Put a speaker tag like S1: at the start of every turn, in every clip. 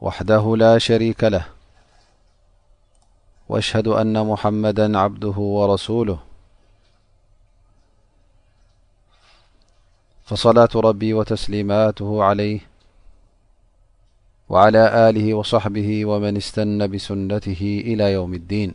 S1: وحده لا شريك له وأشهد أن محمدا عبده ورسوله فصلاة ربي وتسليماته عليه وعلى آله وصحبه ومن استن بسنته إلى يوم الدين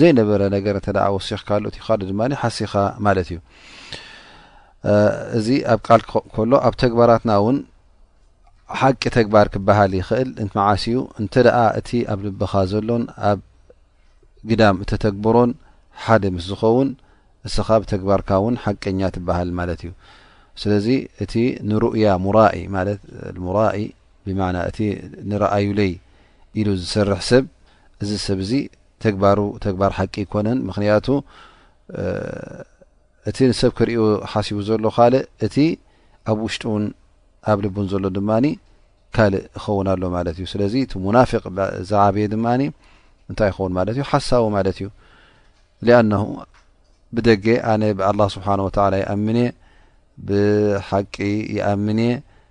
S1: ዘይነበረ ነገር እተ ወሲኽካሉ እቲ ካል ድማ ሓሲኻ ማለት እዩ እዚ ኣብ ቃል ከሎ ኣብ ተግባራትና እውን ሓቂ ተግባር ክበሃል ይኽእል መዓስ እዩ እንተ እቲ ኣብ ልብኻ ዘሎን ኣብ ግዳም እተተግብሮን ሓደ ምስ ዝኸውን እስኻ ብተግባርካ እውን ሓቀኛ ትበሃል ማለት እዩ ስለዚ እቲ ንሩእያ ሙራ ማለት ሙራ ብና እቲ ንረኣዩለይ ኢሉ ዝሰርሕ ሰብ እዚ ሰብ እዚ ተግባሩ ተግባር ሓቂ ኣይኮነን ምክንያቱ እቲ ንሰብ ክሪኦ ሓሲቡ ዘሎ ካልእ እቲ ኣብ ውሽጡን ኣብ ልቡን ዘሎ ድማ ካልእ ይኸውን ኣሎ ማለት እዩ ስለዚ እቲ ሙናፊቅ ዝዓበየ ድማ እንታይ ይኸውን ማለት እዩ ሓሳዊ ማለት እዩ ሊኣነ ብደገ ኣነ ብኣላ ስብሓን ወተላ ይኣምን እየ ብሓቂ ይኣምን እየ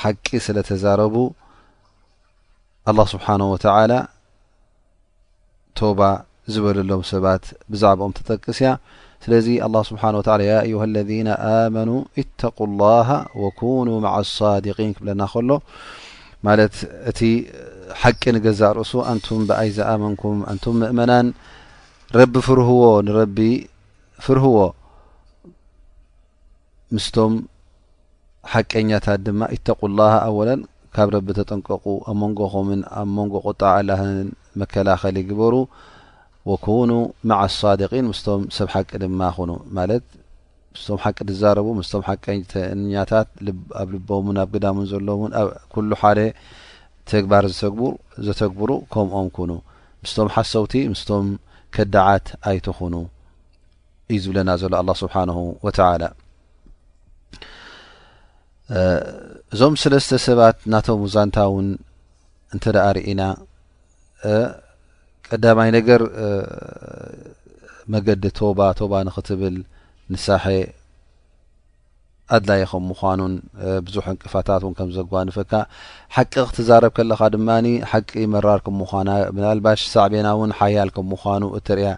S1: ሓቂ ስለ ተዛረቡ ኣላ ስብሓን ወተዓላ ቶባ ዝበልሎም ሰባት ብዛዕባኦም ትጠቅስ እያ ስለዚ ኣላ ስብሓን ወላ ያ ኣዩሃ ለذና ኣመኑ እተق ላሃ ወኩኑ ማዓ ኣሳዲቂን ክብለና ከሎ ማለት እቲ ሓቂ ንገዛእ ርእሱ ኣንቱም ብኣይ ዝኣመንኩም ኣንቱም ምእመናን ረቢ ፍርህዎ ንረቢ ፍርህዎ ምስቶም ሓቀኛታት ድማ ኢተቁላሃ ኣወለን ካብ ረቢ ተጠንቀቁ ኣብ መንጎኹምን ኣብ መንጎ ቁጣ ኣላህን መከላኸሊ ግበሩ ወኩኑ ማዓ ኣሳድቂን ምስቶም ሰብ ሓቂ ድማ ኩኑ ማለት ምስቶም ሓቂ ዝዛረቡ ምስቶም ሓቀተኛታት ኣብ ልቦምን ኣብ ግዳምን ዘለዉን ኣብ ኩሉ ሓደ ተግባር ዝተግቡ ዘተግብሩ ከምኦም ኩኑ ምስቶም ሓሰውቲ ምስቶም ከዳዓት ኣይትኹኑ እዩ ዝብለና ዘሎ ኣላ ስብሓን ወተላ እዞም ስለስተ ሰባት ናቶም ዛንታ እውን እንተ ደኣ ርኢና ቀዳማይ ነገር መገዲ ቶባ ቶባ ንክትብል ንሳሐ ኣድላዪ ከም ምዃኑን ብዙሕ ዕንቅፋታት እውን ከም ዘጓንፈካ ሓቂ ክትዛረብ ከለኻ ድማ ሓቂ መራር ከም ምዃና ምናልባሽ ሳዕቤና እውን ሓያል ከም ምዃኑ እትርእያ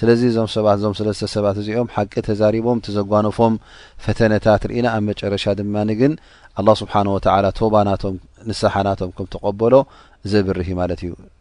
S1: ስለዚ እዞም ሰባት እዞም ስለስተ ሰባት እዚኦም ሓቂ ተዛሪቦም እቲ ዘጓነፎም ፈተነታት ርኢና ኣብ መጨረሻ ድማ ግን ኣላ ስብሓን ወተዓላ ቶባ ናቶም ንስሓ ናቶም ከም ተቐበሎ ዘብርህ ማለት እዩ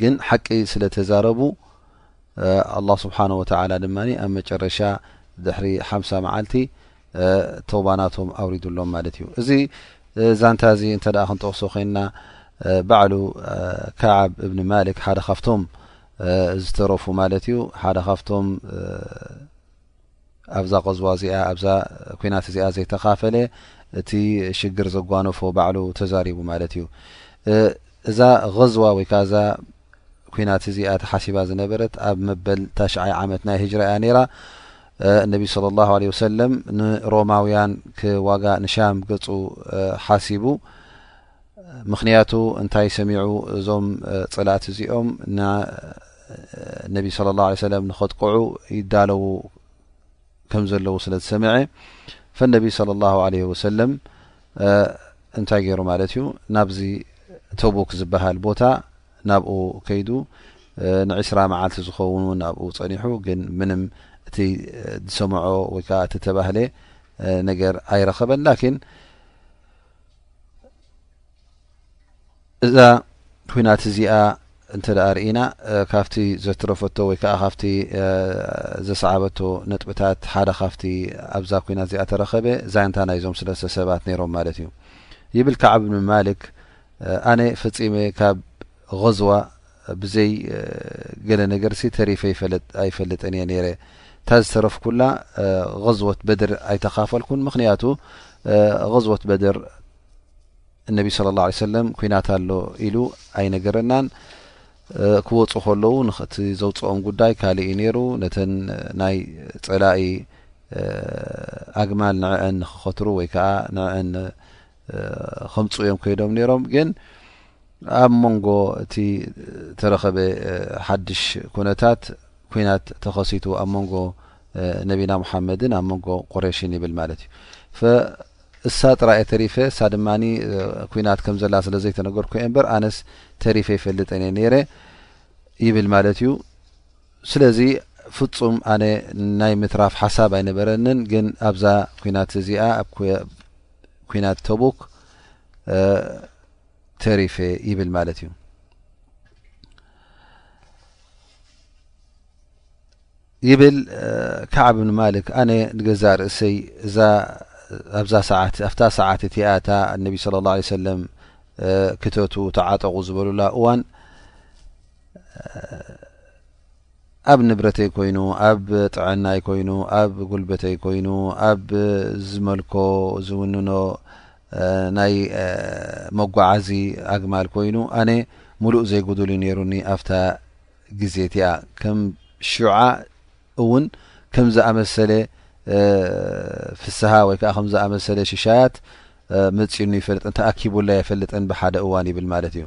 S1: ግን ሓቂ ስለ ተዛረቡ ኣላ ስብሓን ወተላ ድማ ኣብ መጨረሻ ድሕሪ ሓምሳ መዓልቲ ተውባናቶም ኣውሪዱሎም ማለት እዩ እዚ ዛንታ እዚ እንተ ክንጠቕሶ ኮይንና ባዕሉ ካዓብ እብኒ ማሊክ ሓደ ካብቶም ዝተረፉ ማለት እዩ ሓደ ካብቶም ኣብዛ ቐዝዋ እዚኣ ኣብዛ ኩናት እዚኣ ዘይተኻፈለ እቲ ሽግር ዘጓነፎ ባዕሉ ተዛሪቡ ማለት እዩ እዛ غዝዋ ወይ ከ እዛ ኩናት እዚኣ ተሓሲባ ዝነበረት ኣብ መበል ታሽዓይ ዓመት ናይ ህጅራ እያ ነይራ እነቢ صለ ላሁ ለ ወሰለም ንሮማውያን ክዋጋ ንሻም ገጹ ሓሲቡ ምኽንያቱ እንታይ ሰሚዑ እዞም ጽላት እዚኦም ነቢ صለ ላه ለ ሰለም ንኸጥቅዑ ይዳለዉ ከም ዘለዉ ስለ ዝሰምዐ ፈነቢ صለ ላه ለ ወሰለም እንታይ ገይሩ ማለት እዩ ናብዚ ተቡክ ዝበሃል ቦታ ናብኡ ከይዱ ንዕስራ መዓልቲ ዝኸውን ውን ኣብኡ ጸኒሑ ግን ምንም እቲ ዝሰምዖ ወይከዓ እቲ ተባህለ ነገር ኣይረኸበን ላኪን እዛ ኩናት እዚኣ እንተ ደኣ ርኢና ካብቲ ዘትረፈቶ ወይ ከዓ ካብቲ ዘሰዓበቶ ነጥብታት ሓደ ካብቲ ኣብዛ ኩናት እዚኣ ተረኸበ ዛንታ ናይዞም ስለሰ ሰባት ነይሮም ማለት እዩ ይብል ካዓብ ን ማልክ ኣነ ፈፂመ ካብ ቕዝዋ ብዘይ ገለ ነገርሲ ተሪፈ ይፈለጥ ኣይፈልጥን እየ ነይረ እታ ዝተረፍኩላ ቕዝወት በድር ኣይተኻፈልኩን ምኽንያቱ ቕዝወት በድር እነቢ ስለ ላ ሰለም ኩናት ኣሎ ኢሉ ኣይነገረናን ክወፁ ከለዉ ንክእቲ ዘውፅኦም ጉዳይ ካልእ እዩ ነይሩ ነተን ናይ ፀላኢ ኣግማል ንዕአን ንክኸትሩ ወይ ከዓ ንዕአን ከምፁ እዮም ኮይዶም ነይሮም ግን ኣብ መንጎ እቲ ተረኸበ ሓድሽ ኩነታት ኩናት ተኸሲቱ ኣብ መንጎ ነቢና ሙሓመድን ኣብ መንጎ ቁሬሽን ይብል ማለት እዩ እሳ ጥራ እየ ተሪፈ እሳ ድማ ኩናት ከም ዘላ ስለ ዘይተነገርኩ እየ እምበር ኣነስ ተሪፈ ይፈልጥን እየ ነይረ ይብል ማለት እዩ ስለዚ ፍፁም ኣነ ናይ ምትራፍ ሓሳብ ኣይነበረንን ግን ኣብዛ ኩናት እዚኣ ኩናት ተቡክ ተሪፈ ይብል ማለት እዩ ይብል ካዕብ ን ማልክ ኣነ ንገዛ ርእሰይ እዛ ኣብዛ ሰዓት ኣብታ ሰዓት እቲኣ እታ እነቢ ስለ ላ ሰለም ክተቱ ተዓጠቑ ዝበሉላ እዋን ኣብ ንብረተይ ኮይኑ ኣብ ጥዕናይ ኮይኑ ኣብ ጉልበተይ ኮይኑ ኣብ ዝመልኮ ዝውንኖ ናይ መጓዓዚ ኣግማል ኮይኑ ኣነ ሙሉእ ዘይጉዱል ዩ ነይሩኒ ኣብታ ግዜ እቲኣ ከም ሽዓ እውን ከም ዝኣመሰለ ፍስሃ ወይ ከዓ ከም ዝኣመሰለ ሽሻያት መፂኑ ይፈልጥ እንተኣኪቡላ የፈልጥን ብሓደ እዋን ይብል ማለት እዩ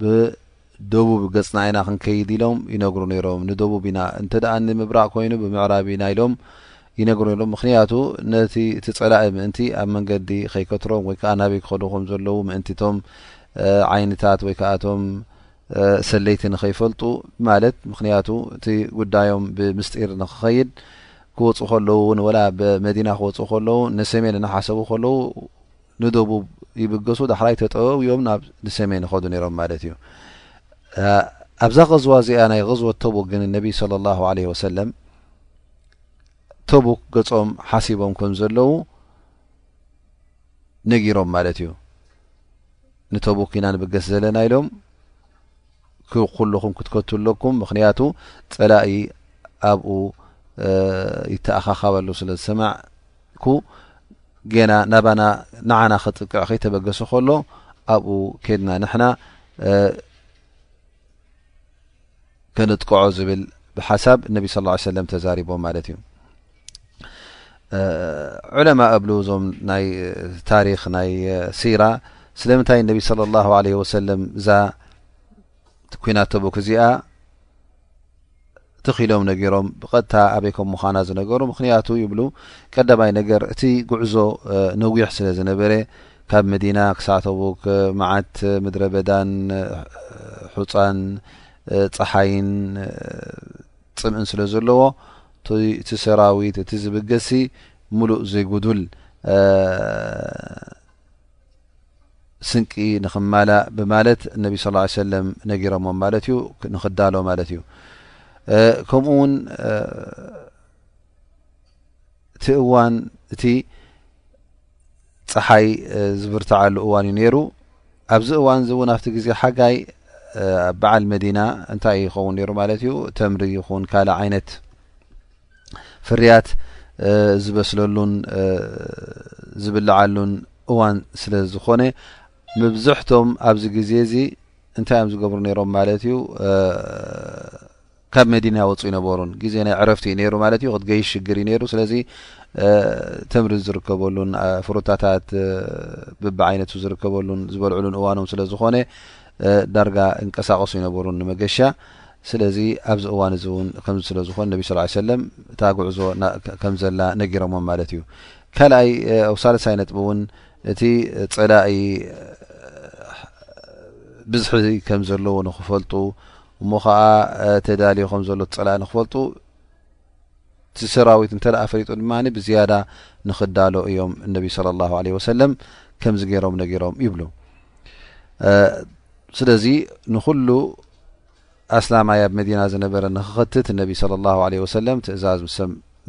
S1: ብደቡብ ገጽና ኢና ክንከይድ ኢሎም ይነግሩ ነይሮም። ንደቡብ ኢና እንተ ደኣ ንምብራቕ ኮይኑ ብምዕራብ ኢና ኢሎም ይነግሩ ነይሮም። ምክንያቱ ነቲ እቲ ጸላኢ ምእንቲ ኣብ መንገዲ ከይከትሮም ወይ ከኣ ናበይ ክኸዱ ከም ዘለዉ ምእንቲ እቶም ዓይንታት ወይ ከኣ እቶም ሰለይቲ ንኸይፈልጡ ማለት ምክንያቱ እቲ ጉዳዮም ብምስጢር ንክኸይድ ክወጹ ከለዉ እውን ወላ ብመዲና ክወጹ ከለዉ ንሰሜን እናሓሰቡ ከለዉ ንደቡብ ይብገሱ ዳሕራይ ተጠወው እዮም ናብ ንሰሜን ይኸዱ ነይሮም ማለት እዩ ኣብዛ غዝዋ እዚኣ ናይ غዝወት ተቡክ ግን ነቢይ صለ ላሁ ለ ወሰለም ተቡክ ገጾም ሓሲቦም ከም ዘለዉ ነጊሮም ማለት እዩ ንተቡክ ኢና ንብገስ ዘለና ኢሎም ኩልኹም ክትከቱ ኣለኩም ምክንያቱ ፀላኢ ኣብኡ ይተኣኻኻበሉ ስለ ዝሰማዕ ዩ ጌና ናባና ንዓና ክጥቅዕ ከይተበገሰ ከሎ ኣብኡ ኬድና ንሕና ከነጥቅዖ ዝብል ብሓሳብ እነቢ ስ ሰለም ተዛሪቦም ማለት እዩ ዑለማ እብሉ እዞም ናይ ታሪክ ናይ ሲራ ስለምንታይ እነቢ ስለ ላሁ ለ ወሰለም እዛ ኩናት ተቡክ እዚኣ ተኺሎም ነጊሮም ብቐጥታ ኣበይ ከም ምዃና ዝነገሩ ምኽንያቱ ይብሉ ቀዳማይ ነገር እቲ ጉዕዞ ነዊሕ ስለ ዝነበረ ካብ መዲና ክሳዕ ተቡክ መዓት ምድረ በዳን ሑፃን ፀሓይን ፅምእን ስለ ዘለዎ እቲ ሰራዊት እቲ ዝብገሲ ሙሉእ ዘይጉዱል ስንቂ ንክማላእ ብማለት እነቢ ስ ሰለም ነጊሮሞም ማለት እዩ ንክዳሎ ማለት እዩ ከምኡ ውን እቲ እዋን እቲ ፀሓይ ዝብርትዓሉ እዋን እዩ ነይሩ ኣብዚ እዋን እዚ እውን ኣብቲ ግዜ ሓጋይ በዓል መዲና እንታይ ይኸውን ነይሩ ማለት እዩ ተምሪ ይኹን ካልእ ዓይነት ፍርያት ዝበስለሉን ዝብልዓሉን እዋን ስለ ዝኾነ መብዝሕቶም ኣብዚ ግዜ እዚ እንታይ እዮም ዝገብሩ ነይሮም ማለት እዩ ካብ መዲና ወፁ ይነበሩን ግዜ ናይ ዕረፍቲ እዩ ነይሩ ማለት እዩ ክትገይ ሽግር እዩ ነይሩ ስለዚ ተምሪ ዝርከበሉን ፍሩታታት ብብዓይነቱ ዝርከበሉን ዝበልዕሉን እዋኖም ስለ ዝኾነ ዳርጋ እንቀሳቀሱ ይነበሩን ንመገሻ ስለዚ ኣብዚ እዋን እዚ እውን ከምዚ ስለ ዝኾን ነቢ ስ ሰለም እታ ጉዕዞ ከም ዘላ ነጊሮሞም ማለት እዩ ካልኣይ ኣብ ሳልሳይ ነጥቢ እውን እቲ ፀላኢ ብዝሒ ከም ዘለዎ ንክፈልጡ እሞ ከዓ ተዳልዮ ከም ዘሎ ፀላኢ ንክፈልጡ እቲ ሰራዊት እንተ ፈሊጡ ድማ ብዝያዳ ንክዳሎ እዮም እነቢ صለ ላه ለ ወሰለም ከምዚ ገይሮም ነጊሮም ይብሉ ስለዚ ንኩሉ ኣስላማይ ኣብ መዲና ዝነበረ ንክኸትት እነቢ صለ ላه ለ ወሰለም ትእዛዝ ምስ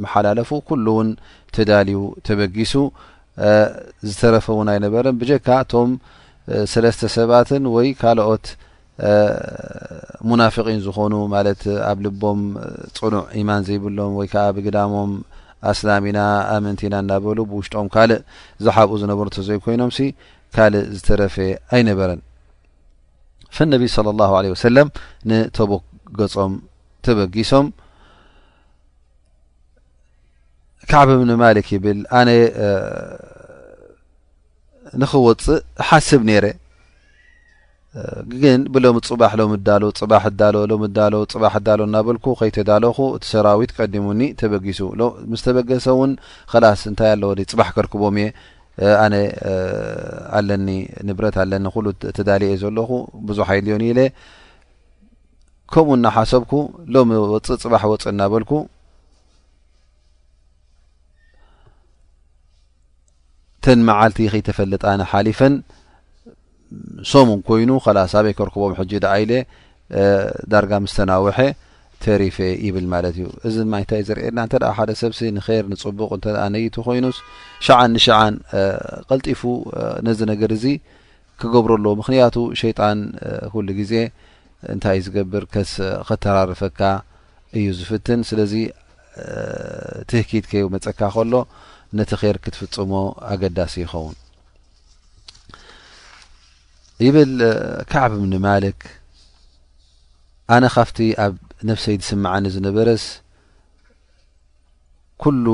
S1: መሓላለፉ ኩሉ እውን ተዳልዩ ተበጊሱ ዝተረፈ እውን ኣይነበረን ብጀካ እቶም ሰለስተ ሰባትን ወይ ካልኦት ሙናፍቒን ዝኾኑ ማለት ኣብ ልቦም ፅኑዕ ኢማን ዘይብሎም ወይ ከዓ ብግዳሞም ኣስላም ኢና ኣመንቲ ኢና እናበሉ ብውሽጦም ካልእ ዝሓብኡ ዝነበሩ እንተዘይኮይኖም ሲ ካልእ ዝተረፈ ኣይነበረን ፈነቢ ስለ ላሁ ለ ወሰለም ንተቡክ ገፆም ተበጊሶም ካዕብ እብኒ ማሊክ ይብል ኣነ ንኽወፅእ ሓስብ ነይረ ግን ብሎሚ ፅባሕ ሎሚ እዳሎ ፅባሕ እዳሎ ሎሚ እዳሎ ፅባሕ እዳሎ እናበልኩ ከይተዳለኹ እቲ ሰራዊት ቀዲሙኒ ተበጊሱ ምስ ተበገሰ እውን ኸላስ እንታይ ኣለዎ ደይ ፅባሕ ከርክቦም እየ ኣነ ኣለኒ ንብረት ኣለኒ ኩሉ ተዳልየ እየ ዘለኹ ብዙሕ ኣይልዮን ኢለ ከምኡ እናሓሰብኩ ሎሚ ወፅእ ፅባሕ ወፅእ እናበልኩ እተን መዓልቲ ከይተፈለጣኒ ሓሊፈን ሰሙን ኮይኑ ከላስ ኣበይ ከርክቦም ሕጂ ደኣ ኢለ ዳርጋ ምስ ተናውሐ ተሪፈ ይብል ማለት እዩ እዚ ማይንታይ ዝርእየና እንተ ሓደ ሰብሲ ንር ንፅቡቅ እተ ነይቱ ኮይኑስ ሸዓን ንሸዓን ቀልጢፉ ነዚ ነገር እዚ ክገብሮ ኣለዎ ምክንያቱ ሸይጣን ኩሉ ግዜ እንታይ ዝገብር ከተራርፈካ እዩ ዝፍትን ስለዚ ትህኪት ከይ መጸካ ከሎ ነቲ ኼር ክትፍጽሞ ኣገዳሲ ይኸውን ይብል ካዕብ እብኒ ማልክ ኣነ ካብቲ ኣብ ነፍሰይ ዝስምዓኒ ዝነበረስ ኩሉ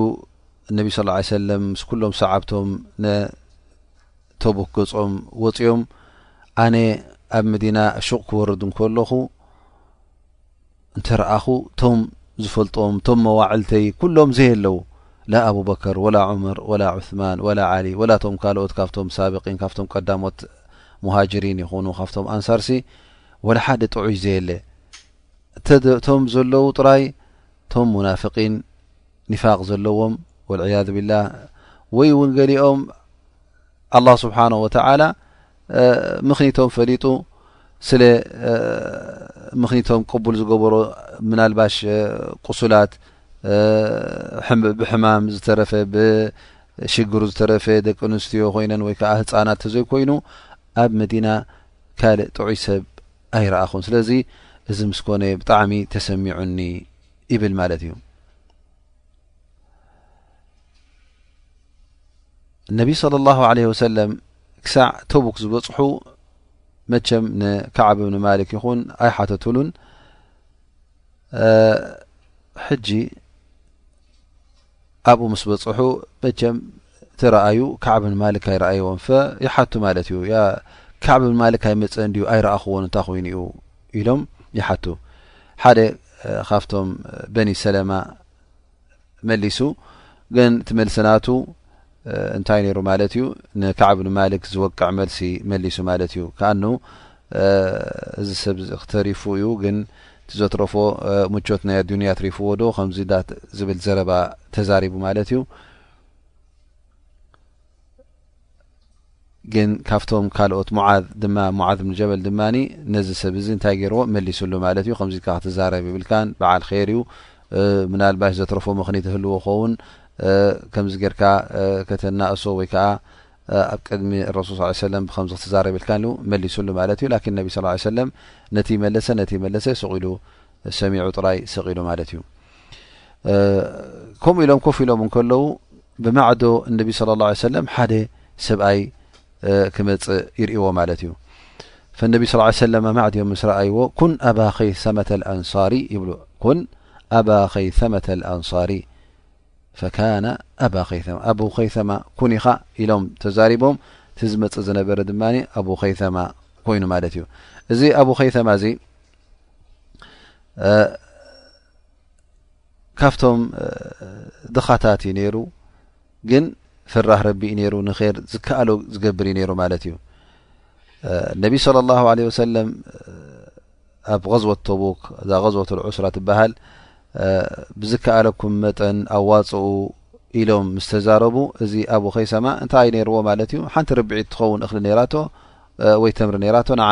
S1: እነቢ ስ ሰለም ምስ ኩሎም ሰዓብቶም ንተቡክ ገጾም ወፅኦም ኣነ ኣብ መዲና ሹቅ ክወርድ እንከለኹ እንተረኣኹ ቶም ዝፈልጦም ቶም መዋዕልተይ ኩሎም ዘየለዉ ላ ኣቡበከር ወላ ዑመር ወላ ዑስማን ወላ ዓሊ ወላ ቶም ካልኦት ካብቶም ሳብቂን ካብቶም ቀዳሞት ሙሃጅሪን ይኹኑ ካብቶም ኣንሳርሲ ወላ ሓደ ጥዑይ ዘየለ እቶም ዘለዉ ጥራይ ቶም ሙናፍቂን ኒፋቅ ዘለዎም ወልዕያዙ ቢላህ ወይ እውን ገሊኦም ኣላ ስብሓን ወተዓላ ምኽኒቶም ፈሊጡ ስለ ምኽኒቶም ቅቡል ዝገበሮ ምናልባሽ ቁሱላት ብሕማም ዝተረፈ ብሽግሩ ዝተረፈ ደቂ ኣንስትዮ ኮይነን ወይ ከዓ ህፃናት ተዘይኮይኑ ኣብ መዲና ካልእ ጥዑይ ሰብ ኣይረኣኹን ስለዚ እዚ ምስ ኮነ ብጣዕሚ ተሰሚዑኒ ይብል ማለት እዩ እነቢ صለ ላሁ ለ ወሰለም ክሳዕ ተቡክ ዝበፅሑ መቸም ንካዕብ እብኒ ማሊክ ይኹን ኣይሓተትሉን ሕጂ ኣብኡ ምስ በፅሑ መቸም ተረኣዩ ካዕብ እብኒ ማሊክ ኣይረኣይዎም ፈ ይሓቱ ማለት እዩ ካዕብ እብኒ ማሊክ ኣይመፀ እንድዩ ኣይረኣኽዎን እንታይ ኮይኑ እዩ ኢሎም ይሓቱ ሓደ ካብቶም በኒ ሰለማ መሊሱ ግን እቲ መልሲ ናቱ እንታይ ነይሩ ማለት እዩ ንካዕብ ንማልክ ዝወቅዕ መልሲ መሊሱ ማለት እዩ ከኣኑ እዚ ሰብ ክተሪፉ እዩ ግን እቲ ዘትረፎ ሙቾት ናይ ኣዱንያ ትሪፍዎ ዶ ከምዚ ዳ ዝብል ዘረባ ተዛሪቡ ማለት እዩ ግን ካብቶም ካልኦት ሙዓዝ ድማ ሙዓዝ ብን ጀበል ድማ ነዚ ሰብ እዚ እንታይ ገይርዎ መሊስሉ ማለት እዩ ከምዚ ካ ክትዛረብ ይብልካን በዓል ር እዩ ምናልባሽ ዘትረፎ ምክኒ ትህልዎ ኸውን ከምዚ ጌርካ ከተናእሶ ወይ ከዓ ኣብ ቅድሚ ረሱል ስ ሰለ ብከምዚ ክትዛረብ ይልካ መሊስሉ ማለት እዩ ላኪን ነቢ ስ ሰለም ነቲ መለሰ ነቲ መለሰ ሱቅ ኢሉ ሰሚዑ ጥራይ ስቕ ኢሉ ማለት እዩ ከምኡ ኢሎም ኮፍ ኢሎም እንከለዉ ብማዕዶ እነቢ ስለ ላ ሰለም ሓደ ሰብኣይ ክመፅእ ይርእዎ ማለት እዩ ፈነቢ ስ ሰለ ማዕድ ዮም ምስ ረኣይዎ ኩን ኣባ ከይሰመተ ኣንሳሪ ይብሉ ኩን ኣባ ከይሰመተ ኣንሳሪ ፈካነ ኣባ ከይማ ኣብ ከይማ ኩን ኢኻ ኢሎም ተዛሪቦም እቲ ዝመፅእ ዝነበረ ድማ ኣብ ከይማ ኮይኑ ማለት እዩ እዚ ኣብ ከይማ እዚ ካብቶም ድኻታት እዩ ነይሩ ግን ፍራህ ረቢ እዩ ነይሩ ንር ዝከኣሎ ዝገብር እዩ ነይሩ ማለት እዩ ነቢ صለ ላሁ ለ ወሰለም ኣብ غዝወት ተቡክ እዛ غዝወት ልዑስራ ትበሃል ብዝከኣለኩም መጠን ኣዋፅኡ ኢሎም ምስ ተዛረቡ እዚ ኣብ ኸይሰማ እንታይ ነይርዎ ማለት እዩ ሓንቲ ርብዒት ትኸውን እኽሊ ነራቶ ወይ ተምሪ ነራቶ ንዓ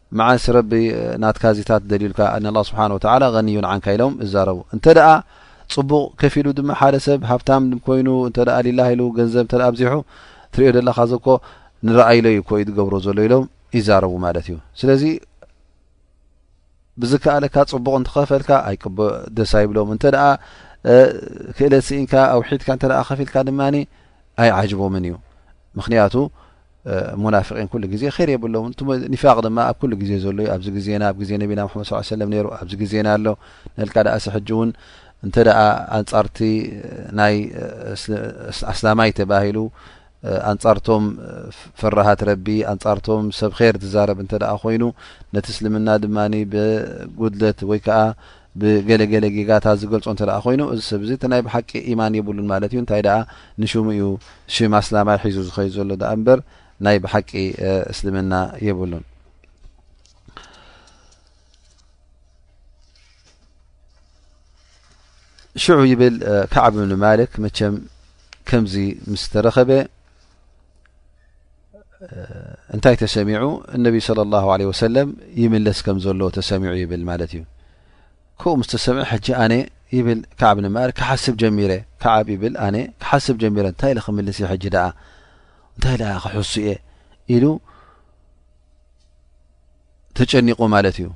S1: መዓስ ረቢ ናትካ ዚታት ደልዩልካ እነ ኣላ ስብሓን ወተዓላ ገኒዩን ዓንካ ኢሎም እዛረቡ እንተ ደኣ ፅቡቕ ከፍ ኢሉ ድማ ሓደ ሰብ ሃብታም ኮይኑ እንተ ሊላ ኢሉ ገንዘብ እተ ኣብዚሑ ትሪኦ ዘለካ ዘኮ ንረኣይሎ እዩ ኮዩ ዝገብሮ ዘሎ ኢሎም ይዛረቡ ማለት እዩ ስለዚ ብዝከኣለካ ፅቡቕ እንትኸፈልካ ኣይደሳ ይብሎም እንተ ክእለት ስኢንካ ኣውሒድካ እተ ከፊልካ ድማ ኣይዓጅቦምን እዩ ምክንያቱ ሙናፊቒን ኩሉ ግዜ ኼር የብሎምን። እቲ ኒፋቕ ድማ ኣብ ኩሉ ግዜ ዘሎ'ዩ፣ ኣብዚ ግዜና፣ ኣብ ግዜ ነቢና ሙሓመድ ሰለላሁ ዐለይሂ ወሰለም ነይሩ፣ ኣብዚ ግዜና ኣሎ፣ ነልካ ደኣሰ ሕጂ'ውን እንተ ደኣ ኣንጻርቲ ናይ ኣስላማይ ተባሂሉ፣ ኣንጻርቶም ፈራሃት ረቢ፣ ኣንጻርቶም ሰብ ኼር ዝዛረብ እንተ ደኣ ዀይኑ፣ ነቲ እስልምና ድማ ብጉድለት ወይ ከኣ ብገለ ገለ ጌጋታት ዝገልጾ እንተ ኮይኑ እዚ ሰብ እዚ እቲ ናይ ብሓቂ ኢማን የብሉን ማለት እዩ እንታይ ደኣ ንሽሙ እዩ ሽም ኣስላማይ ሒዙ ዝኸይድ ዘሎ ደኣ እምበር ናይ ብሓቂ እስልምና የብሉን ሽዑ ይብል ካዕብ ብን ማልክ መቸም ከምዚ ምስ ተረኸበ እንታይ ተሰሚዑ እነቢ صለ ላ ለ ወሰለም ይምለስ ከም ዘሎ ተሰሚዑ ይብል ማለት እዩ ክኡ ምስ ተሰምዐ ሕጂ ኣነ ይብል ካዓብ ንምር ክሓስብ ጀሚረ ካዓብ ይብል ኣነ ክሓስብ ጀሚረ እንታይ ኢለ ክምልስ እየ ሕጂ ደኣ እንታይ ደኣ ክሕሱ እየ ኢሉ ተጨኒቁ ማለት እዩ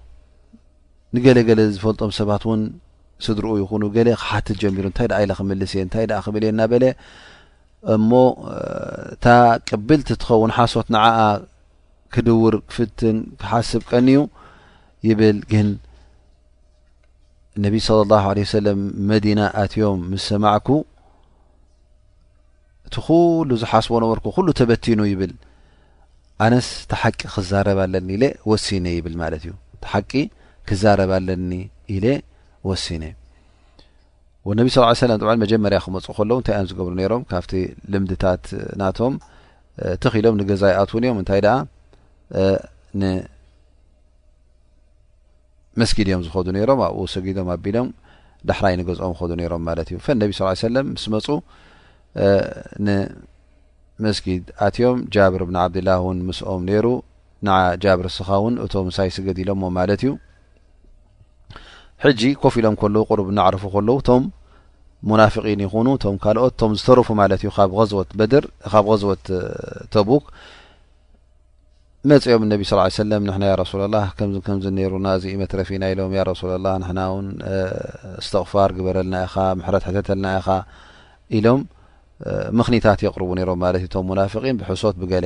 S1: ንገለገለ ዝፈልጦም ሰባት እውን ስድርኡ ይኹኑ ገለ ክሓትት ጀሚሩ እንታይ ደ ኢለ ክምልስ እየ እንታይ ደ ክብል እየ እናበለ እሞ እታ ቅብልቲ ትኸውን ሓሶት ንዓኣ ክድውር ክፍትን ክሓስብ ቀንዩ ይብል ግን ነቢ صለ ላه ለ ሰለም መዲና ኣትዮም ምስ ሰማዕኩ እቲ ኩሉ ዝሓስቦ ነበርኩ ኩሉ ተበቲኑ ይብል ኣነስ ተሓቂ ክዛረብ ኣለኒ ኢለ ወሲነ ይብል ማለት እዩ ተሓቂ ክዛረብ ኣለኒ ኢለ ወሲነ ወነቢ ስ ሰለም ጥብዓ መጀመርያ ክመፁ ከለዉ እንታይ እዮም ዝገብሩ ነይሮም ካብቲ ልምድታት ናቶም ትኽ ኢሎም ንገዛ ይኣትውን እዮም እንታይ ደኣ ንመስጊድ እዮም ዝኸዱ ነይሮም ኣብኡ ሰጊዶም ኣቢሎም ዳሕራይ ንገዝኦም ኸዱ ነይሮም ማለት እዩ ፈነቢ ስ ሰለም ምስ መፁ ንመስጊድ ኣትዮም ጃብር ብን ዓብድላ እውን ምስኦም ነይሩ ንዓ ጃብር እስኻ እውን እቶ ምሳይ ስገዲ ኢሎሞ ማለት እዩ ሕጂ ኮፍ ኢሎም ከለዉ ቅሩብ እናዕረፉ ከለዉ እቶም ሙናፍቒን ይኹኑ እቶም ካልኦት እቶም ዝተረፉ ማለት እዩ ካብ ዝወት በድር ካብ ዝወት ተቡክ መፅኦም ነቢ ስ ሰለም ንሕና ያ ረሱላ ላ ከምዚ ከምዚ ነይሩና እዚ መትረፊና ኢሎም ያ ረሱላ ላ ንሕና እውን እስተቕፋር ግበረልና ኢኻ ምሕረት ሕተተልና ኢኻ ኢሎም ምኽኒታት የቕርቡ ነይሮም ማለት እዩ እቶም ሙናፍቒን ብሕሶት ብገለ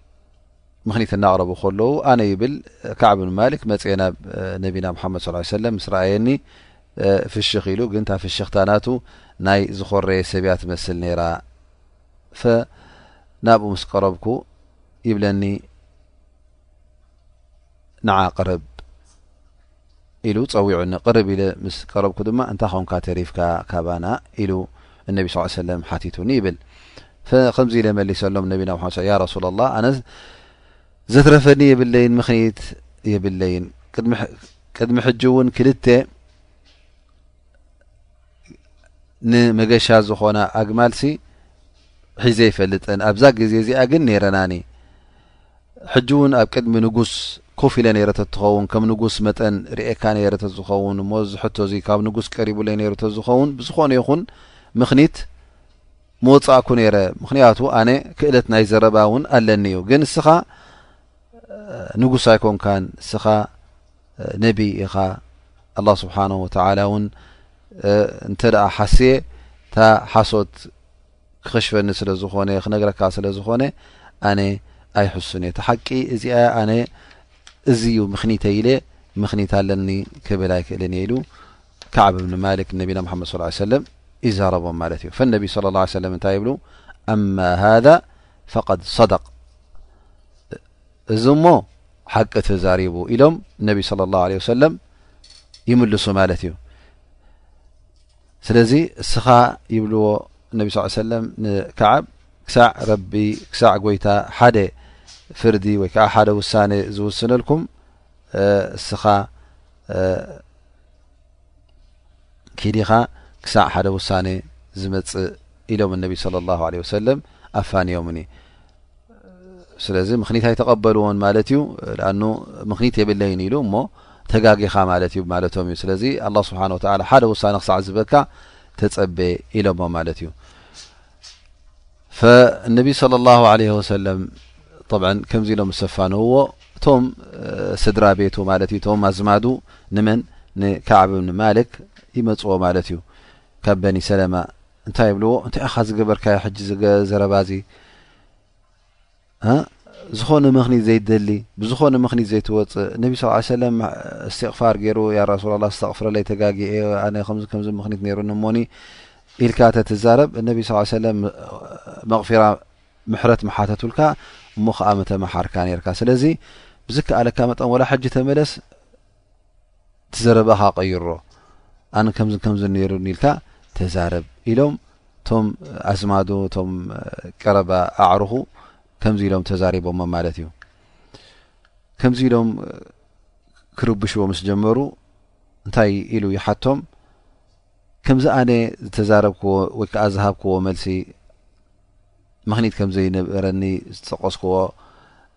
S1: ምክኒት እናቕረቡ ከለዉ ኣነ ይብል ካዕ ብን ማሊክ መፅኤ ናብ ነቢና ሓመድ ስ ሰለም ምስ ረኣየኒ ፍሽኽ ኢሉ ግን እታ ፍሽኽታ ናቱ ናይ ዝኾረየ ሰብያ ትመስል ነይራ ፈ ናብኡ ምስ ቀረብኩ ይብለኒ ንዓ ቅርብ ኢሉ ጸዊዑኒ። ቅርብ ኢለ ምስ ቀረብኩ ድማ እንታይ ኾንካ ተሪፍካ ካባና? ኢሉ እነቢ ሰለላሁ ዓለይሂ ወሰለም ሓቲቱኒ ይብል። ፈከምዚ ኢለ መሊሰሎም ነቢና ሙሓመድ ሰ፣ ያ ረሱለላህ ኣነ ዘትረፈኒ የብለይን ምኽኒት የብለይን ቅድሚ ሕጂ እውን ክልተ ንመገሻ ዝኾና ኣግማልሲ ሒዘ ይፈልጥን ኣብዛ ግዜ እዚኣ ግን ነይረናኒ ሕጂውን ኣብ ቅድሚ ንጉስ ኮፍ ኢለ ነይረ ተትኸውን፣ ከም ንጉስ መጠን ርእየካ ነይረ ተዝኸውን እሞ እዚ ሕቶ እዚ ካብ ንጉስ ቀሪቡለይ ነይሩ ተዝኸውን ብዝኾነ ይኹን ምኽኒት ምወጻእኩ ነይረ፣ ምኽንያቱ ኣነ ክእለት ናይ ዘረባ እውን ኣለኒ እዩ፣ ግን እስኻ ንጉስ ኣይኮንካን እስኻ ነቢይ ኢኻ፣ ኣላ ስብሓን ወተዓላ እውን እንተ ደኣ ሓስየ እታ ሓሶት ክከሽፈኒ ስለ ዝኮነ ክነግረካ ስለ ዝኮነ ኣነ ኣይሕሱን እየ ተሓቂ እዚ ኣነ እዚ ዩ ምክኒተ ኢለ ምክኒት ኣለኒ ክብል ኣይክእልን እየ ኢሉ ካዕብ እብኒ ማሊክ ነቢና ሓመድ ስ ሰለም ይዛረቦም ማለት እዩ ፈነቢ ስለ ላ ሰለም እንታይ ይብሉ ኣማ ሃذ ፈቀድ ሰደቅ እዚ እሞ ሓቂ ተዛሪቡ ኢሎም ነቢ ስለ ላሁ ለ ወሰለም ይምልሱ ማለት እዩ ስለዚ እስኻ ይብልዎ ነቢ ስ ሰለም ንከዓብ ክሳዕ ረቢ ክሳዕ ጎይታ ሓደ ፍርዲ ወይ ከዓ ሓደ ውሳነ ዝውስነልኩም እስኻ ኪዲኻ ክሳዕ ሓደ ውሳነ ዝመፅእ ኢሎም እነቢ صለ ላሁ ለ ወሰለም ኣፋንዮምኒ ስለዚ ምኽኒት ኣይተቐበልዎን ማለት እዩ ኣኑ ምኽኒት የብለይን ኢሉ እሞ ተጋጊኻ ማለት እዩ ማለቶም እዩ ስለዚ ኣላ ስብሓን ወተላ ሓደ ውሳነ ክሳዕ ዝበካ ተፀበ ኢሎሞ ማለት እዩ ፈእነቢ صለ ላሁ ለ ወሰለም ብ ከምዚ ኢሎም ዝሰፋንዎ እቶም ስድራ ቤቱ ማለት እዩ እቶም ኣዝማዱ ንመን ንካዕብን ማልክ ይመፅዎ ማለት እዩ ካብ በኒ ሰለማ እንታይ ይብልዎ እንታይ ኣኻ ዝገበርካዮ ሕጂ ዘረባ እዚ ዝኾነ ምኽኒት ዘይደሊ ብዝኾነ ምኽኒት ዘይትወፅእ ነቢ ስ ሰለም እስትቕፋር ገይሩ ያ ረሱላ ላ ዝተቕፍረለይ ተጋጊ ኣነ ከምዚ ከምዚ ምኽኒት ነይሩኒ እሞኒ ኢልካ ተትዛረብ እነቢ ስ ሰለም መቕፊራ ምሕረት መሓተትልካ እሞ ከዓ መተመሓርካ ነርካ ስለዚ ብዝከኣለካ መጠን ወላ ሕጂ ተመለስ እቲ ዘረባኻ ቀይሮ ኣነ ከምዝን ከምዝን ነይሩኒ ኢልካ ተዛረብ ኢሎም እቶም ኣዝማዶ እቶም ቀረባ ኣዕሩኹ ከምዚ ኢሎም ተዛሪቦሞ ማለት እዩ ከምዚ ኢሎም ክርብሽዎ ምስ ጀመሩ እንታይ ኢሉ ይሓቶም ከምዚ ኣነ ዝተዛረብክዎ ወይ ከዓ ዝሃብክዎ መልሲ ምኽኒት ከም ዘይነበረኒ ዝጠቀስክዎ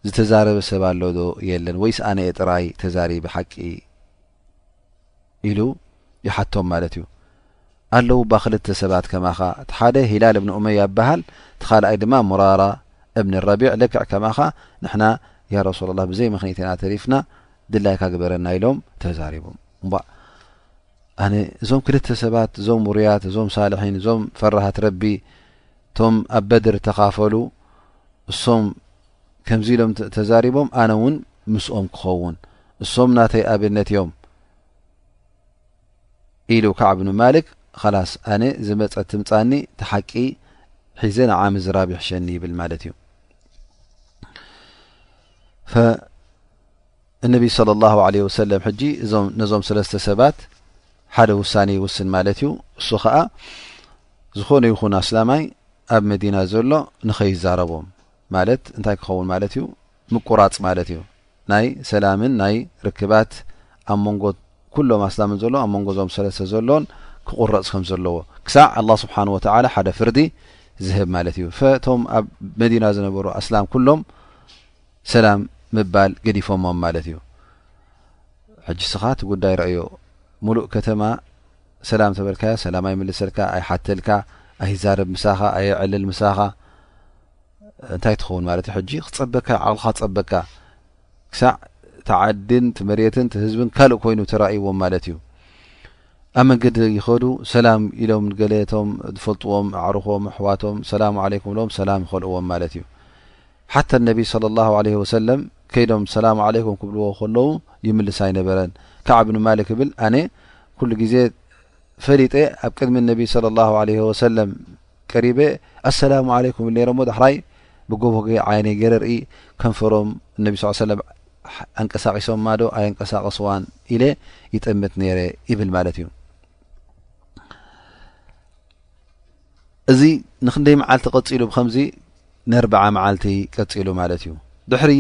S1: ዝተዛረበ ሰብ ኣሎ ዶ የለን ወይስ ኣነ እየ ጥራይ ተዛሪቢ ሓቂ ኢሉ ይሓቶም ማለት እዩ ኣለዉ እባ ክልተ ሰባት ከማኻ እቲ ሓደ ሂላል እብኒ ኡመያ ይበሃል እቲ ካልኣይ ድማ ሙራራ እብኒ ረቢዕ ልክዕ ከማኻ ንሕና ያ ረሱላ ላ ብዘይ ምኽኒት ኢና ተሪፍና ድላይካ ግበረና ኢሎም ተዛሪቦም እባ ኣነ እዞም ክልተ ሰባት እዞም ውሩያት እዞም ሳልሒን እዞም ፈራሃት ረቢ እቶም ኣብ በድር ተኻፈሉ እሶም ከምዚ ኢሎም ተዛሪቦም ኣነ እውን ምስኦም ክኸውን እሶም ናተይ ኣብነት እዮም ኢሉ ካዕብ ንማልክ ላስ ኣነ ዝመፀ ትምፃኒ ተሓቂ ሒዘ ንዓሚ ዝራብ ይሕሸኒ ይብል ማለት እዩ እነቢ ሶለ ላሁ ዓለይሂ ወሰለም ሕጂ እዞም ነዞም ሰለስተ ሰባት ሓደ ውሳኔ ይውስን ማለት እዩ እሱ ኸዓ ዝኾነ ይኹን ኣስላማይ ኣብ መዲና ዘሎ ንኸይዛረቦም ማለት እንታይ ክኸውን ማለት እዩ ምቁራፅ ማለት እዩ ናይ ሰላምን ናይ ርክባት ኣብ መንጎ ኩሎም ኣስላምን ዘሎ ኣብ መንጎ ዞም ሰለስተ ዘሎን ክቁረፅ ከም ዘለዎ ክሳዕ ኣላ ስብሓን ወተላ ሓደ ፍርዲ ዝህብ ማለት እዩ ፈቶም ኣብ መዲና ዝነበሩ ኣስላም ኩሎም ሰላም ምባል ገዲፎሞም ማለት እዩ ሕጂ ስኻ እቲ ጉዳይ ረኣዮ ሙሉእ ከተማ ሰላም ተበልካዮ ሰላም ኣይምልሰልካ ኣይሓተልካ ኣይዛረብ ምሳኻ ኣየዕልል ምሳኻ እንታይ ትኸውን ማለት እዩ ሕጂ ክፀበካ ዓቕልካ ክፀበካ ክሳዕ ተዓድን ትመሬትን ትህዝብን ካልእ ኮይኑ ተራእይዎም ማለት እዩ ኣብ መንገዲ ይኸዱ ሰላም ኢሎም ገለቶም ዝፈልጥዎም ኣዕርኾም ኣሕዋቶም ሰላም ዓለይኩም ሎም ሰላም ይኸልእዎም ማለት እዩ ሓታ ነቢ ሰለላሁ ዓለይሂ ወሰለም ከይዶም ሰላም ዓለይኩም ክብልዎ ከለዉ ይምልስ ኣይነበረን። ከዕብ ብን ማሊክ ይብል፣ ኣነ ኩሉ ግዜ ፈሊጠ ኣብ ቅድሚ ነቢ ሰለላሁ ዓለይሂ ወሰለም ቀሪበ ኣሰላሙ ዓለይኩም እል ነይረሞ ዳሕራይ ብጎቦገ ዓይነይ ገይረ ርኢ ከንፈሮም እነቢ ስ ሰለም ኣንቀሳቂሶም ማዶ ኣየንቀሳቀስዋን ኢለ ይጠምት ነይረ ይብል ማለት እዩ። እዚ ንክንደይ መዓልቲ ቀፂሉ ብከምዚ ነርብዓ መዓልቲ ቀፂሉ ማለት እዩ ድሕሪ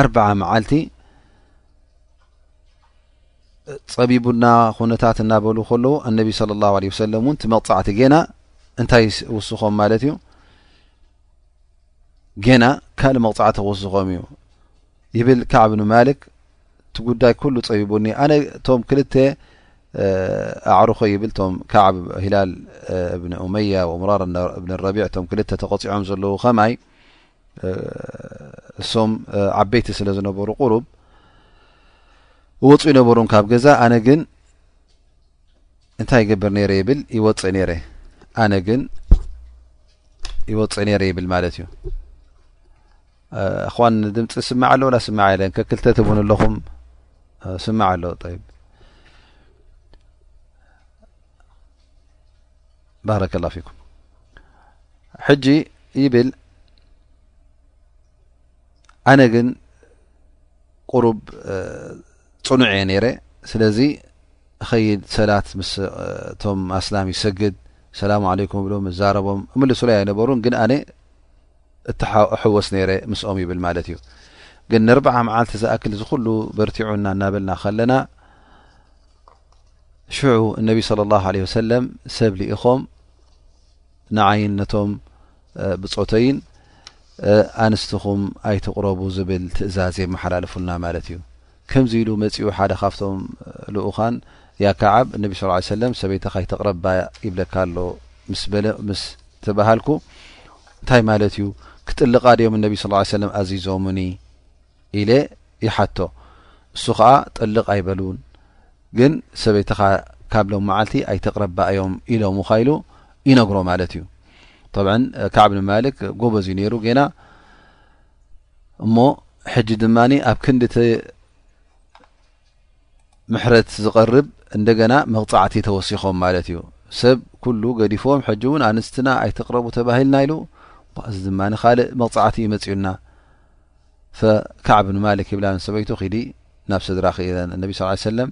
S1: ኣርብዓ መዓልቲ ፀቢቡና ኩነታት እናበሉ ከለዉ ኣነቢ ስለ ላሁ ለ ወሰለም እውን ቲ መቕፃዕቲ ጌና እንታይ ውስኾም ማለት እዩ ጌና ካልእ መቕፃዕቲ ክውስኾም እዩ ይብል ካዕብን ማልክ እቲ ጉዳይ ኩሉ ፀቢቡኒ ኣነ እቶም ክልተ ኣዕሩኸ ይብል ቶም ካዕብ ሂላል እብኒ ኡመያ ወሙራር እብኒ ረቢዕ እቶም ክልተ ተቐፂዖም ዘለዉ ከማይ እሶም ዓበይቲ ስለ ዝነበሩ ቁሩብ እወፁ ይነበሩን ካብ ገዛ ኣነ ግን እንታይ ይገብር ነይረ ይብል ይወፅእ ነይረ ኣነ ግን ይወፅእ ነይረ ይብል ማለት እዩ እኽዋን ድምፂ ስማዕ ኣሎ ወላ ስማዕ የለን ከክልተ ትብን ኣለኹም ስማዕ ኣሎ ይ ባረከ ላ ፊኩም ሕጂ ይብል ኣነ ግን ቁሩብ ፅኑዕ እየ ነይረ ስለዚ እኸይድ ሰላት ምስቶም ኣስላም ይሰግድ ሰላሙ ዓለይኩም እብሎም ዛረቦም እምልሱለይ ኣይነበሩን ግን ኣነ እተሓወስ ነይረ ምስኦም ይብል ማለት እዩ ግን ንርብዓ መዓልቲ ዝኣክል እዚ ኩሉ በርቲዑና እናበልና ከለና ሽዑ እነቢ صለ ላሁ ለ ወሰለም ሰብ ልኢኾም ንዓይን ነቶም ብፆተይን ኣንስትኹም ኣይትቕረቡ ዝብል ትእዛዝ የመሓላልፉልና ማለት እዩ ከምዚ ኢሉ መጺኡ ሓደ ካብቶም ልኡካን ያ ካዓብ እነቢ ስ ሰለም ሰበይትካ ኣይተቕረባ ይብለካ ኣሎ ምስ በለ ምስ ተባሃልኩ እንታይ ማለት እዩ ክጥልቃ ድዮም እነቢ ስ ሰለም ኣዚዞምኒ ኢለ ይሓቶ እሱ ከዓ ጥልቅ ኣይበሉን ግን ሰበይትካ ካብ ሎም መዓልቲ ኣይተቕረባ እዮም ኢሎምካ ኢሉ ይነግሮ ማለት እዩ ጠብዓ ካዓብ ንማልክ ጎበዝ እዩ ነይሩ ጌና እሞ ሕጂ ድማ ኣብ ክንዲ እቲ ምሕረት ዝቐርብ እንደገና መቕፃዕቲ ተወሲኾም ማለት እዩ ሰብ ኩሉ ገዲፎም ሕጂ እውን ኣንስትና ኣይተቅረቡ ተባሂልና ኢሉ እዚ ድማ ካልእ መቕፃዕቲ ይመፅኡና ፈካዕብን ማሊክ ይብላ ሰበይቱ ኪዲ ናብ ስድራ ክኢለን እነቢ ስ ሰለም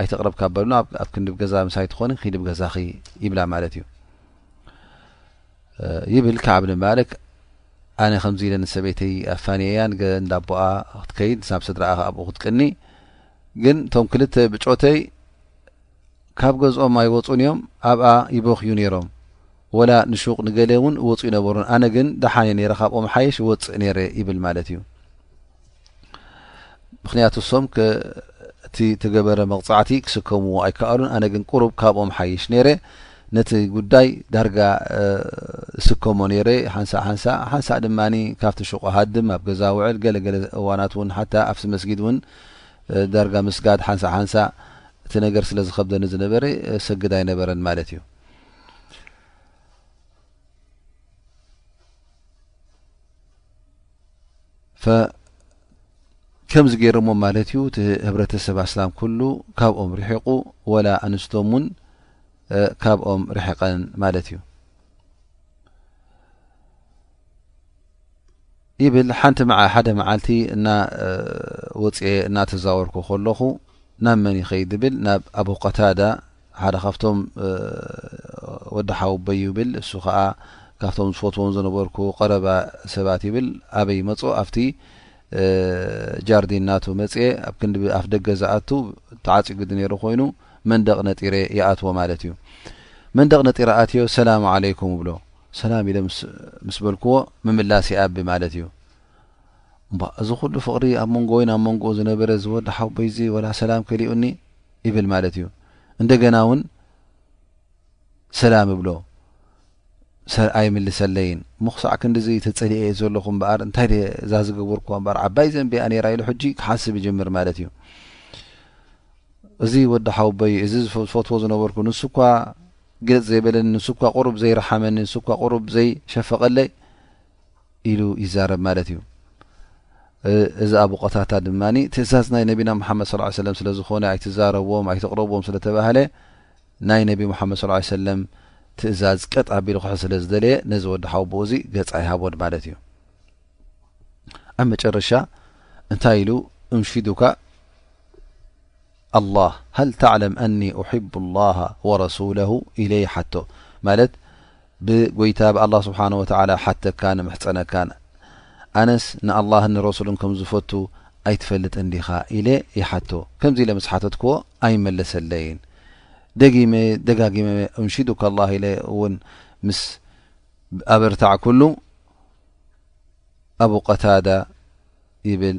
S1: ኣይተቅረብ ካብ በሉና ኣብ ክንዲ ገዛ ምሳይ ትኾኒ ኪዲ ገዛኺ ይብላ ማለት እዩ ይብል ከዓብ ን ማልክ ኣነ ከምዚ ኢለ ንሰበይተይ ኣፋንየያን እንዳ ኣቦኣ ክትከይድ ናብ ስድራኣ ኣብኡ ክትቅኒ ግን እቶም ክልተ ብጮተይ ካብ ገዝኦም ኣይወፁን እዮም ኣብኣ ይበክዩ ነይሮም ወላ ንሹቅ ንገሌ እውን እወፁ ይነበሩን ኣነ ግን ደሓነ ነረ ካብኦም ሓይሽ እወፅእ ነረ ይብል ማለት እዩ ምክንያቱ እሶም እቲ ተገበረ መቕፃዕቲ ክስከምዎ ኣይከኣሉን ኣነ ግን ቁሩብ ካብኦም ሓይሽ ነይረ ነቲ ጉዳይ ዳርጋ ዝስከሞ ነይረ ሓንሳእ ሓንሳ ሓንሳእ ድማ ካብቲ ሽቁ ሃድም ኣብ ገዛ ውዕል ገለገለ እዋናት እውን ሓታ ኣብቲ መስጊድ እውን ዳርጋ ምስጋድ ሓንሳ ሓንሳ እቲ ነገር ስለ ዝከብደኒ ዝነበረ ሰግድ ኣይነበረን ማለት እዩ ከምዚ ገይሮሞ ማለት እዩ እቲ ህብረተሰብ ኣስላም ኩሉ ካብኦም ርሒቑ ወላ ኣንስቶም እውን ካብኦም ርሒቐን ማለት እዩ ይብል ሓንቲ ሓደ መዓልቲ እና ወፅኤ እናተዛወርኩ ከለኹ ናብ መን ይኸይድ ብል ናብ ኣብ ቀታዳ ሓደ ካብቶም ወዲ ሓውቦይ ይብል እሱ ከዓ ካብቶም ዝፈትዎም ዝነበርኩ ቀረባ ሰባት ይብል ኣበይ መፁ ኣብቲ ጃርዲን ናቱ መፅኤ ኣብ ክንዲ ኣፍ ደገ ዝኣቱ ተዓፂጉዲ ነይሩ ኮይኑ መንደቅ ነጢረ ይኣትዎ ማለት እዩ መንደቅ ነጢረ ኣትዮ ሰላም ዓለይኩም ብሎ ሰላም ኢለ ምስ በልክዎ ምምላስ ይኣቢ ማለት እዩ እዚ ኩሉ ፍቅሪ ኣብ መንጎ ወይን ኣብ መንጎኡ ዝነበረ ዝወዲ ሓውበይዚ ወላ ሰላም ከሊኡኒ ይብል ማለት እዩ እንደገና ውን ሰላም ይብሎ ኣይምልሰለይን እሞ ክሳዕ ክንዲዚ ተፀሊአ የ ዘለኹ በኣር እንታይ እዛ ዝገበርኩ በር ዓባይ ዘንቢያ ነራ ኢሉ ሕጂ ክሓስብ ይጀምር ማለት እዩ እዚ ወዲ ሓውበይ እዚ ዝፈትዎ ዝነበርኩ ንሱ ኳ ግልፅ ዘይበለኒ ንሱ ኳ ቁሩብ ዘይረሓመኒ ንሱ ኳ ቁሩብ ዘይሸፈቀለይ ኢሉ ይዛረብ ማለት እዩ እዚ ኣብ ቆታታ ድማ ትእዛዝ ናይ ነቢና ሓመድ ስ ሰለ ስለ ዝኾነ ኣይትዛረብዎም ኣይትቕረብዎም ስለተባህለ ናይ ነቢ ሓመድ ስ ሰለም ትእዛዝ ቀጥ ኣቢሉ ክሕ ስለ ዝደለየ ነዚ ወዲ ሓውቦኡ እዚ ገፃ ይሃቦን ማለት እዩ ኣብ መጨረሻ እንታይ ኢሉ እንሽዱካ ኣላህ ሀል ተዕለም ኣኒ ኡሕቡ ኣላህ ወረሱለሁ ኢለይ ሓቶ ማለት ብጐይታ ብኣላህ ስብሓን ወተዓላ ሓተካን እምሕፀነካን ኣነስ ንኣላህን ንረሱልን ከም ዝፈቱ ኣይትፈልጥን ዲኻ ኢለ ይሓቶ ከምዚ ኢለ ምስ ሓተትክዎ ኣይመለሰለይን ደጊመ ደጋጊመ እንሽዱካ ላ ኢለ እውን ምስ ኣበርታዕ ኩሉ ኣቡ ቀታዳ ይብል